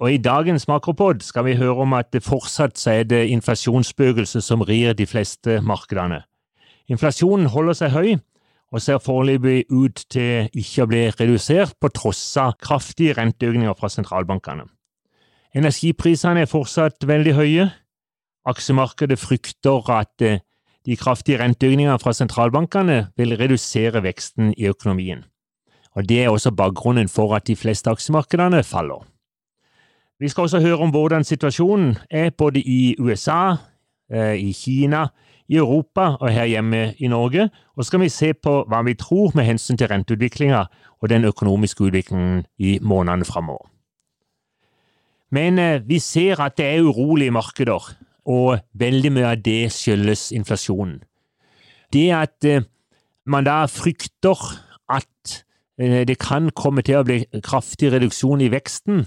Og I dagens makropod skal vi høre om at det fortsatt er det inflasjonsspøkelset som rir de fleste markedene. Inflasjonen holder seg høy, og ser foreløpig ut til ikke å bli redusert, på tross av kraftige renteøkninger fra sentralbankene. Energiprisene er fortsatt veldig høye. Aksjemarkedet frykter at eh, de kraftige renteøkningene fra sentralbankene vil redusere veksten i økonomien. Og Det er også bakgrunnen for at de fleste aksjemarkedene faller. Vi skal også høre om hvordan situasjonen er både i USA, eh, i Kina, i Europa og her hjemme i Norge, og så skal vi se på hva vi tror med hensyn til renteutviklinga og den økonomiske utviklingen i månedene framover. Men eh, vi ser at det er urolige markeder, og veldig mye av det skyldes inflasjonen. Det at eh, man da frykter at det kan komme til å bli kraftig reduksjon i veksten,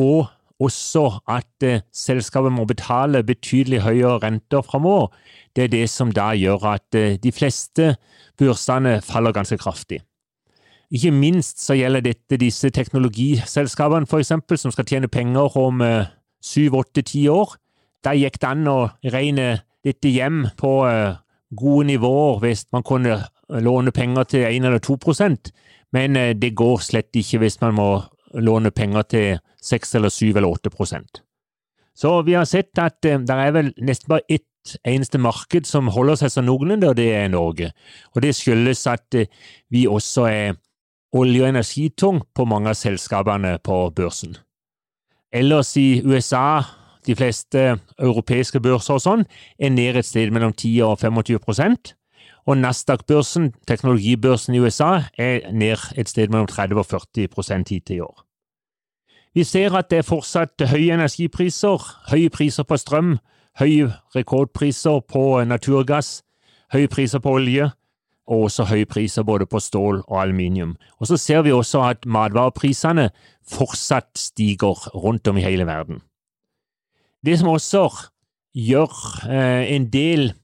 og også at eh, selskapet må betale betydelig høyere renter framover. Det er det som da gjør at eh, de fleste børsene faller ganske kraftig. Ikke minst så gjelder dette disse teknologiselskapene, for eksempel, som skal tjene penger om eh, syv, åtte, ti år. Da gikk det an å regne dette hjem på gode nivåer hvis man kunne låne penger til 1 eller 2% men det går slett ikke hvis man må låne penger til 6 eller 7 eller 8 prosent. Så vi har sett at eh, det er vel nesten bare ett eneste marked som holder seg som noenlunde, og det er Norge. Og det skyldes at eh, vi også er olje- og energitung på mange av selskapene på børsen. Ellers i USA, de fleste europeiske børser og sånn, er ned et sted mellom 10 og 25 og Nasdaq-børsen, teknologibørsen i USA, er ned et sted mellom 30 og 40 hittil i år. Vi ser at det er fortsatt høye energipriser, høye priser på strøm, høye rekordpriser på naturgass, høye priser på olje, og også høye priser både på stål og aluminium. Og så ser vi også at matvareprisene fortsatt stiger rundt om i hele verden. Det som også gjør eh, en del Eh,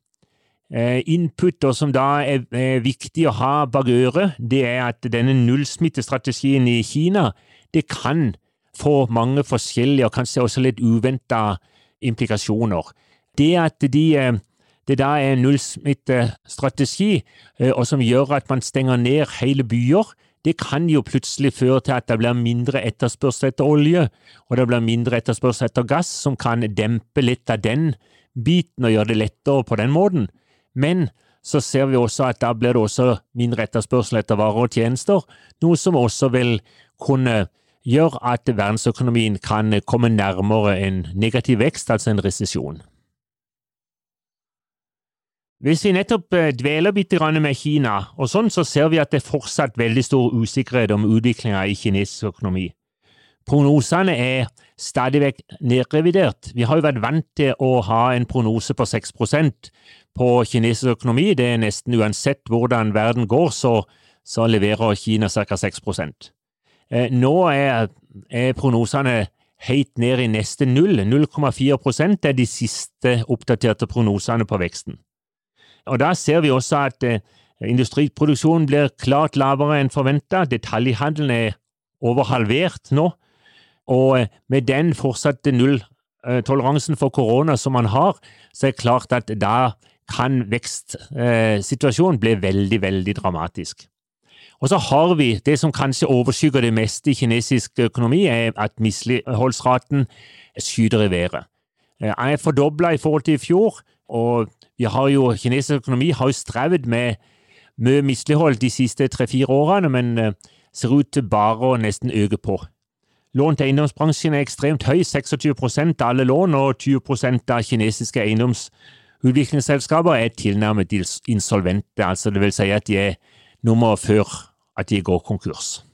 inputer som da er viktig å ha bak øret, det er at denne nullsmittestrategien i Kina det kan få mange forskjellige og kanskje også litt uventa implikasjoner. Det at de, eh, det da er nullsmittestrategi, eh, og som gjør at man stenger ned hele byer, det kan jo plutselig føre til at det blir mindre etterspørsel etter olje, og det blir mindre etterspørsel etter gass, som kan dempe litt av den biten og gjøre det lettere på den måten. Men så ser vi også at da blir det også mindre etterspørsel etter varer og tjenester, noe som også vil kunne gjøre at verdensøkonomien kan komme nærmere en negativ vekst, altså en resesjon. Hvis vi nettopp eh, dveler litt med Kina, og sånn, så ser vi at det er fortsatt veldig stor usikkerhet om utviklinga i kinesisk økonomi. Prognosene er stadig vekk nedrevidert. Vi har jo vært vant til å ha en prognose på 6% på kinesisk økonomi. Det er nesten uansett hvordan verden går, så, så leverer Kina ca. 6 eh, Nå er, er prognosene helt ned i neste null. 0,4 er de siste oppdaterte prognosene på veksten. Og Da ser vi også at eh, industriproduksjonen blir klart lavere enn forventa. Detaljhandelen er over halvert nå. Og eh, med den fortsatte nulltoleransen for korona som man har, så er det klart at da kan vekstsituasjonen bli veldig, veldig dramatisk. Og så har vi det som kanskje overskygger det meste i kinesisk økonomi, er at misligholdsraten skyter i været. Den eh, er fordobla i forhold til i fjor, og jo, kinesisk økonomi har jo strevd med mye mislighold de siste tre-fire årene, men eh, ser ut til bare å nesten øke på. Lån til eiendomsbransjen er ekstremt høy, 26 av alle lån, og 20% av kinesiske eiendomsutviklingsselskaper er tilnærmet insolvente, altså det vil si at de er nummer før at de går konkurs.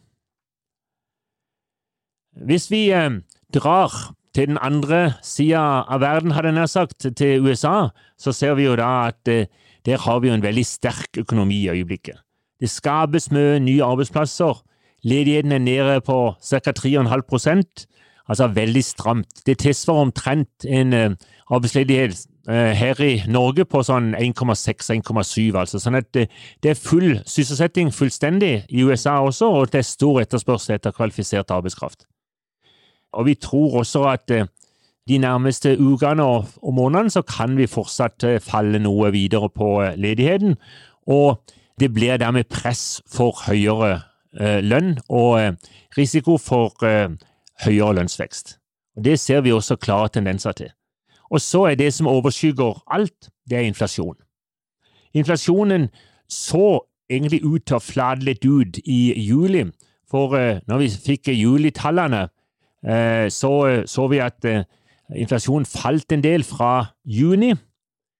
Hvis vi eh, drar til den andre sida av verden, hadde jeg nær sagt, til USA, så ser vi jo da at eh, der har vi jo en veldig sterk økonomi i øyeblikket. Det skapes mye nye arbeidsplasser. Ledigheten er nede på ca. 3,5% altså veldig stramt. Det tilsvarer omtrent en uh, arbeidsledighet uh, her i Norge på sånn 1,6-1,7, altså. Sånn at det, det, er full sysselsetting fullstendig i USA også, og det er stor etterspørsel etter kvalifisert arbeidskraft. Og vi tror også at de nærmeste ukene og, og månedene så kan vi fortsatt falle noe videre på ledigheten, og det blir dermed press for høyere lønn og risiko for høyere lønnsvekst. Det ser vi også klare tendenser til. Og så er det som overskygger alt, det er inflasjon. Inflasjonen så egentlig ut til å flate litt ut i juli, for når vi fikk julitallene, så så vi at inflasjonen falt en del fra juni.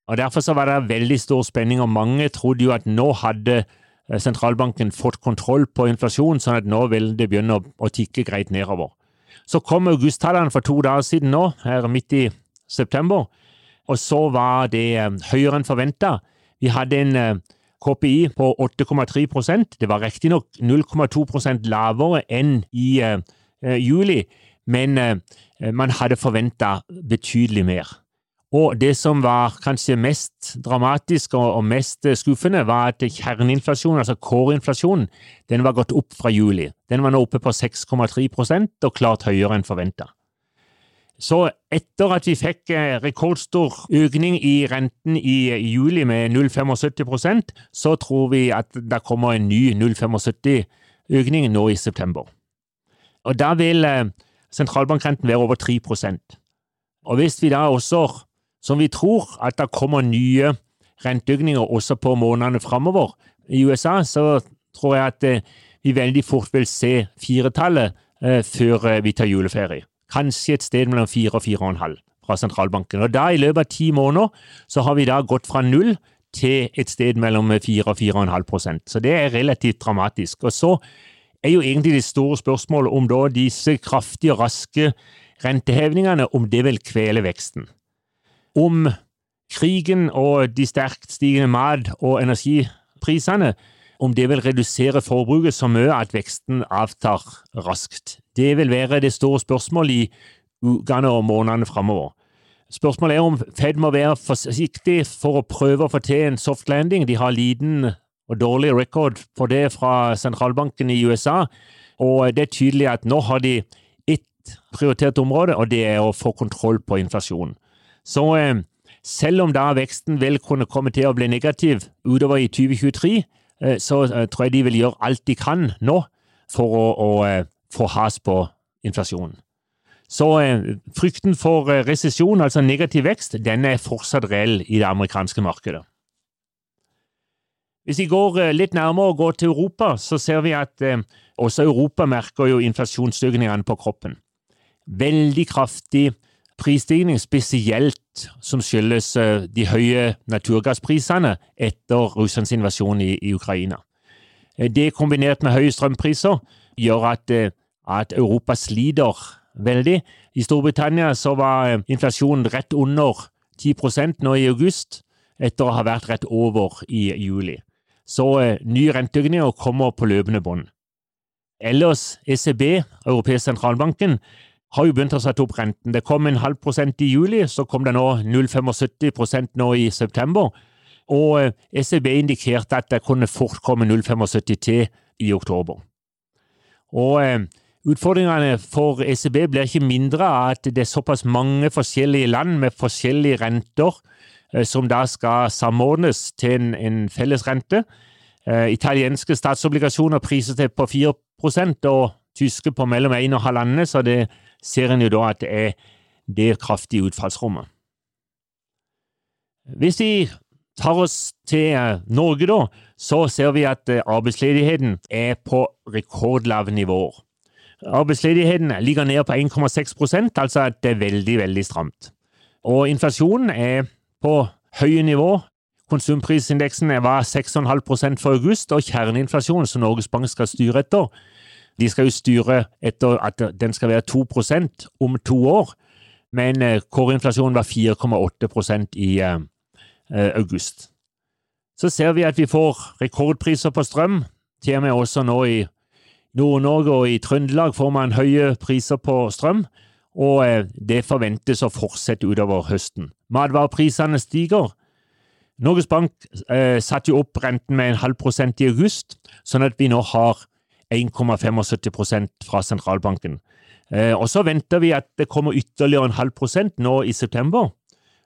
og Derfor så var det veldig stor spenning, og mange trodde jo at nå hadde sentralbanken fått kontroll på inflasjonen, sånn at nå vil det begynne å, tikke greit nedover. Så kom augusttallene for to dager siden nå, her midt i september, og så var det eh, høyere enn forventa. Vi hadde en eh, KPI på 8,3% Det var riktignok 0,2% lavere enn i juli, men man hadde forventa betydelig mer. Og det som var kanskje mest dramatisk og mest skuffende, var at kjerneinflasjonen, altså core-inflasjonen, den var gått opp fra juli. Den var nå oppe på 6,3% og klart høyere enn forventa. Så etter at vi fikk eh, rekordstor økning i renten i juli med 0,75% så tror vi at det kommer en ny 0,75-økning nå i september. Og Da vil eh, sentralbankrenten være over 3% Og Hvis vi da også som vi tror at det kommer nye renteøkninger også på månedene framover. I USA så tror jeg at eh, vi veldig fort vil se firetallet eh, før eh, vi tar juleferie. Kanskje et sted mellom fire og fire og en halv fra sentralbanken. Og da, i løpet av ti måneder, så har vi da gått fra null til et sted mellom fire og fire og en halv prosent. Så det er relativt dramatisk. Og så er jo egentlig det store spørsmålet om da disse kraftige og raske rentehevingene, om det vil kvele veksten om krigen og de sterkt stigende mat- og energiprisene, om det vil redusere forbruket så mye at veksten avtar raskt. Det vil være det store spørsmålet i ukene og månedene framover. Spørsmålet er om Fed må være forsiktig for å prøve å få til en soft landing. De har liten og dårlig record for det fra sentralbanken i USA, og det er tydelig at nå har de ett prioritert område, og det er å få kontroll på inflasjonen. Så eh, selv om da veksten vil kunne komme til å bli negativ utover i 2023, eh, så eh, tror jeg de vil gjøre alt de kan nå for å, å få has på inflasjonen. Så frykten for resesjon, altså negativ vekst, den er fortsatt reell i det amerikanske markedet. Hvis vi går litt nærmere og går til Europa, så ser vi at også Europa merker jo inflasjonsøkningene på kroppen. Veldig kraftig prisstigning, spesielt som skyldes eh, de høye naturgassprisene etter Russlands invasjon i, i Ukraina. Eh, det kombinert med høye strømpriser gjør at, eh, at Europa sliter veldig. I Storbritannia var inflasjonen rett under 10 nå i august, etter å ha vært rett over i juli. Så ny renteøkning kommer på løpende bånd. Ellers ECB, Europeisk sentralbanken, har jo begynt å sette opp renten. Det kom en halv prosent i juli, så kom det nå 0,75 prosent nå i september. Og ECB eh, e indikerte at det kunne fort komme 0,75 til i oktober. Og eh, Utfordringene for ECB blir ikke mindre av at det er såpass mange forskjellige land med forskjellige renter eh, som da skal samordnes til en, en felles rente. Italienske statsobligasjoner priser til på 4% og tyske på mellom 1 og halvannen, så det ser en jo da at det er det kraftige utfallsrommet. Hvis vi tar oss til eh, Norge, da, så ser vi at eh, arbeidsledigheten er på rekordlave nivåer. Arbeidsledigheten ligger ned på 1,6 altså at det er veldig, veldig stramt. Og inflasjonen er på høye nivå. Konsumprisindeksen var 6,5 for august, og kjerneinflasjonen, som Norges Bank skal styre etter, de skal jo styre etter at den skal være 2% om to år. men kåreinflasjonen var 4,8% i august. Så ser vi at vi får rekordpriser på strøm. Til og med også nå i Nord-Norge og i Trøndelag får man høye priser på strøm, og det forventes å fortsette utover høsten. Matvareprisene stiger. Norges Bank eh, satte jo opp renten med en halv prosent i august, sånn at vi nå har 1,75% fra sentralbanken. Eh, og så venter vi at det kommer ytterligere en halv prosent nå i september.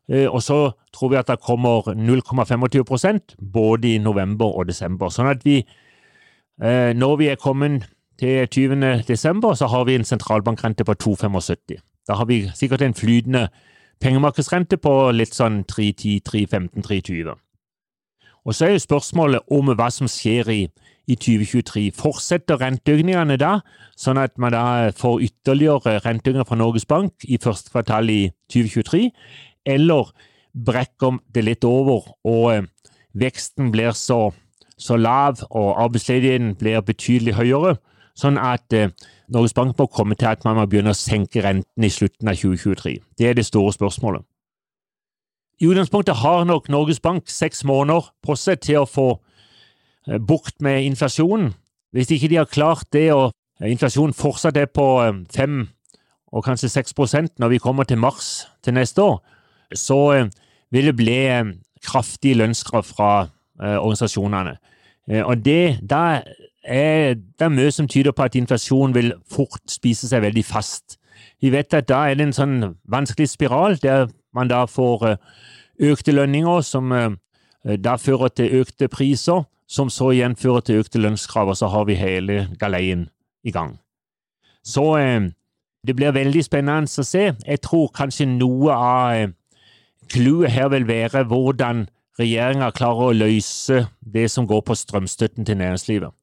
Eh, og så tror vi at det kommer 0,25% både i november og desember. Sånn at vi, eh, når vi er kommet til 20. desember, så har vi en sentralbankrente på 2,75. Da har vi sikkert en flytende pengemarkedsrente på litt sånn 3,10, 3,15, 3,20. Og så er jo spørsmålet om hva som skjer i, i 2023. Fortsetter renteøkningene da, sånn at man da får ytterligere renteøkninger fra Norges Bank i første kvartal i 2023, eller brekker det litt over og eh, veksten blir så, så lav og arbeidsledigheten blir betydelig høyere, sånn at eh, Norges Bank må komme til at man må begynne å senke renten i slutten av 2023. Det er det store spørsmålet. I utgangspunktet har nok Norges Bank seks måneder på seg til å få eh, bukt med inflasjonen. Hvis ikke de har klart det, og inflasjonen fortsatt er på eh, fem og kanskje seks prosent når vi kommer til mars til neste år, så eh, vil det bli kraftige lønnskrav fra organisasjonene. Og det, da er, det mye som tyder på at inflasjonen vil fort spise seg veldig fast. Vi vet at da er det en sånn vanskelig spiral, der man da får eh, økte lønninger, som eh, da fører til økte priser, som så igjen fører til økte lønnskrav, og så har vi hele galeien i gang. Så eh, det blir veldig spennende å se. Jeg tror kanskje noe av clouet her vil være hvordan regjeringa klarer å løse det som går på strømstøtten til næringslivet.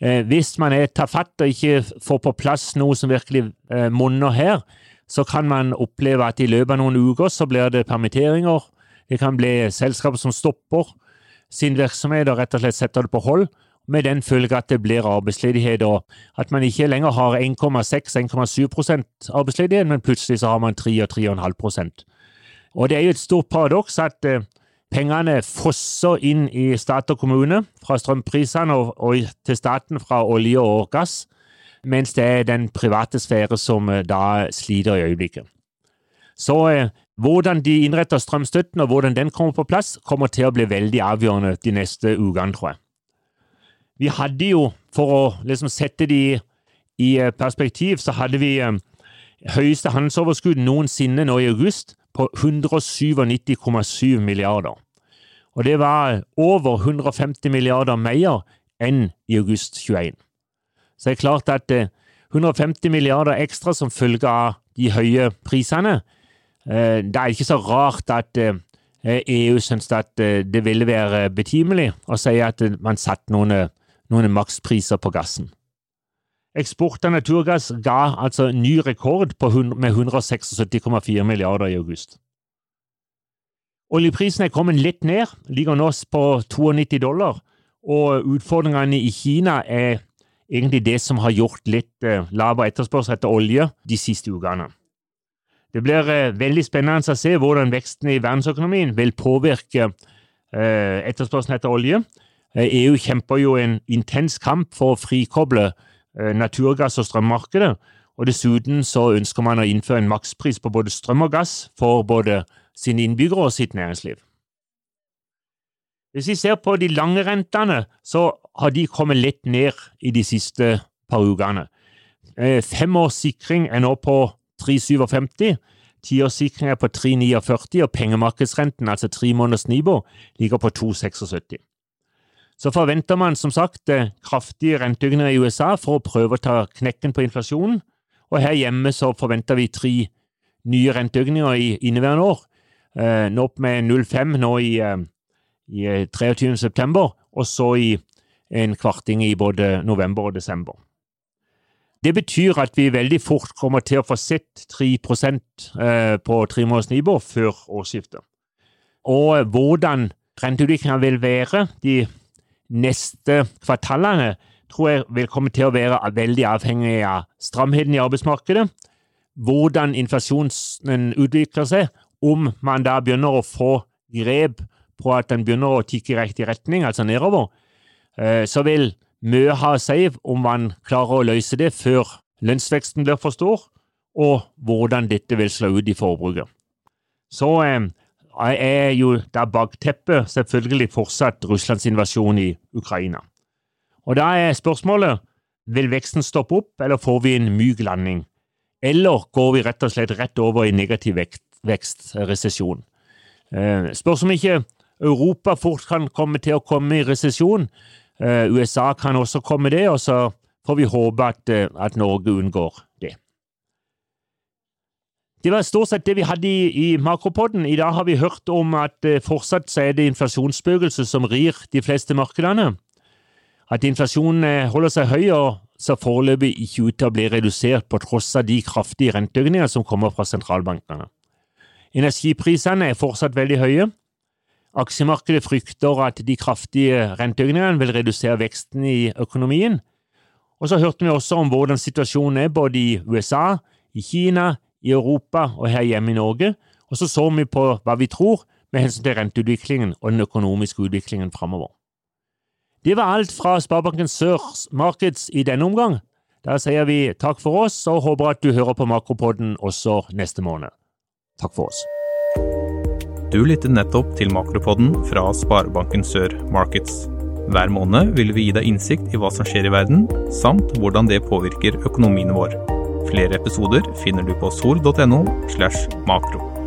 Eh, hvis man er tafatt og ikke får på plass noe som virkelig eh, monner her, så kan man oppleve at i løpet av noen uker så blir det permitteringer. Det kan bli selskaper som stopper sin virksomhet og rett og slett setter det på hold, med den følge at det blir arbeidsledighet, og at man ikke lenger har 1,6-1,7% arbeidsledighet, men plutselig så har man 3 og 3,5% Og det er jo et stort paradoks at eh, Pengene fosser inn i stat og kommune fra strømprisene og, og, til staten fra olje og gass, mens det er den private sfære som eh, da sliter i øyeblikket. Så eh, hvordan de innretter strømstøtten og hvordan den kommer på plass, kommer til å bli veldig avgjørende de neste ukene, tror jeg. Vi hadde jo, for å liksom sette de i eh, perspektiv, så hadde vi eh, høyeste handelsoverskudd noensinne nå i august på 197,7 milliarder. Og det var over 150 milliarder mer enn i august 21. Så det er klart at 150 eh, milliarder ekstra som følge av de høye prisene, det er ikke så rart at EU eh, e at det ville være betimelig å si at man satte noen, noen makspriser på gassen. Eksport av naturgass ga altså ny rekord med 176,4 milliarder i august. Oljeprisen er kommet litt ned, ligger nå på 92 dollar, og utfordringene i Kina er egentlig det som har gjort litt eh, lavere etterspørsel etter olje de siste ukene. Det blir eh, veldig spennende å se hvordan veksten i verdensøkonomien vil påvirke eh, etterspørselen etter olje. EU kjemper jo en intens kamp for å frikoble Eh, naturgass- og strømmarkedet. Og dessuten så ønsker man å innføre en makspris på både strøm og gass for både sine innbyggere og sitt næringsliv. Hvis vi ser på de lange rentene, så har de kommet litt ned i de siste par ukene. Fem års sikring er nå på 3,57, Tiårssikringen er på 3,49, og pengemarkedsrenten, altså tre måneders Nibo, ligger på 2,76 så forventer man som sagt eh, kraftige renteøkninger i USA for å prøve å ta knekken på inflasjonen, og her hjemme så forventer vi tre nye renteøkninger i inneværende år. Eh, nå opp med 0,5 nå i, eh, i 23. september, og så i en kvarting i både november og desember. Det betyr at vi veldig fort kommer til å få sett 3 på tremånedersnivå før årsskiftet. Og hvordan renteutviklingen vil være de neste kvartalene tror jeg vil komme til å være veldig avhengig av stramheten i arbeidsmarkedet, hvordan inflasjonen utvikler seg, om man da begynner å få grep på at den begynner å tikke i riktig retning, altså nedover, eh, så vil mye ha å si om man klarer å løse det før lønnsveksten blir for stor, og hvordan dette vil slå ut i forbruket. Så eh, er jo da bakteppet selvfølgelig fortsatt Russlands invasjon i Ukraina. Og da er spørsmålet vil veksten stoppe opp, eller får vi en myk landing? Eller går vi rett og slett rett over i negativ vekstresesjon? vekst resesjon? Eh, spørs om ikke Europa fort kan komme til å komme i resesjon. Eh, USA kan også komme det, og så får vi håpe at, eh, at Norge unngår det. Det var stort sett det vi hadde i, i makropodden. I dag har vi hørt om at eh, fortsatt så er det inflasjonsspøkelset som rir de fleste markedene. At inflasjonen holder seg høy og så foreløpig ikke ut til å bli redusert på tross av de kraftige renteøkningene som kommer fra sentralbankene. Energiprisene er fortsatt veldig høye. Aksjemarkedet frykter at de kraftige renteøkningene vil redusere veksten i økonomien. Og så hørte vi også om hvordan situasjonen er både i USA, i Kina, i Europa og her hjemme i Norge, og så så vi på hva vi tror med hensyn til renteutviklingen og den økonomiske utviklingen framover. Det var alt fra Sparebanken Sørs Markets i denne omgang. Da sier vi takk for oss og håper at du hører på Makropodden også neste måned. Takk for oss. Du lytter nettopp til Makropodden fra Sparebanken Sør Markets. Hver måned vil vi gi deg innsikt i hva som skjer i verden, samt hvordan det påvirker økonomien vår. Flere episoder finner du på sol.no slash makro.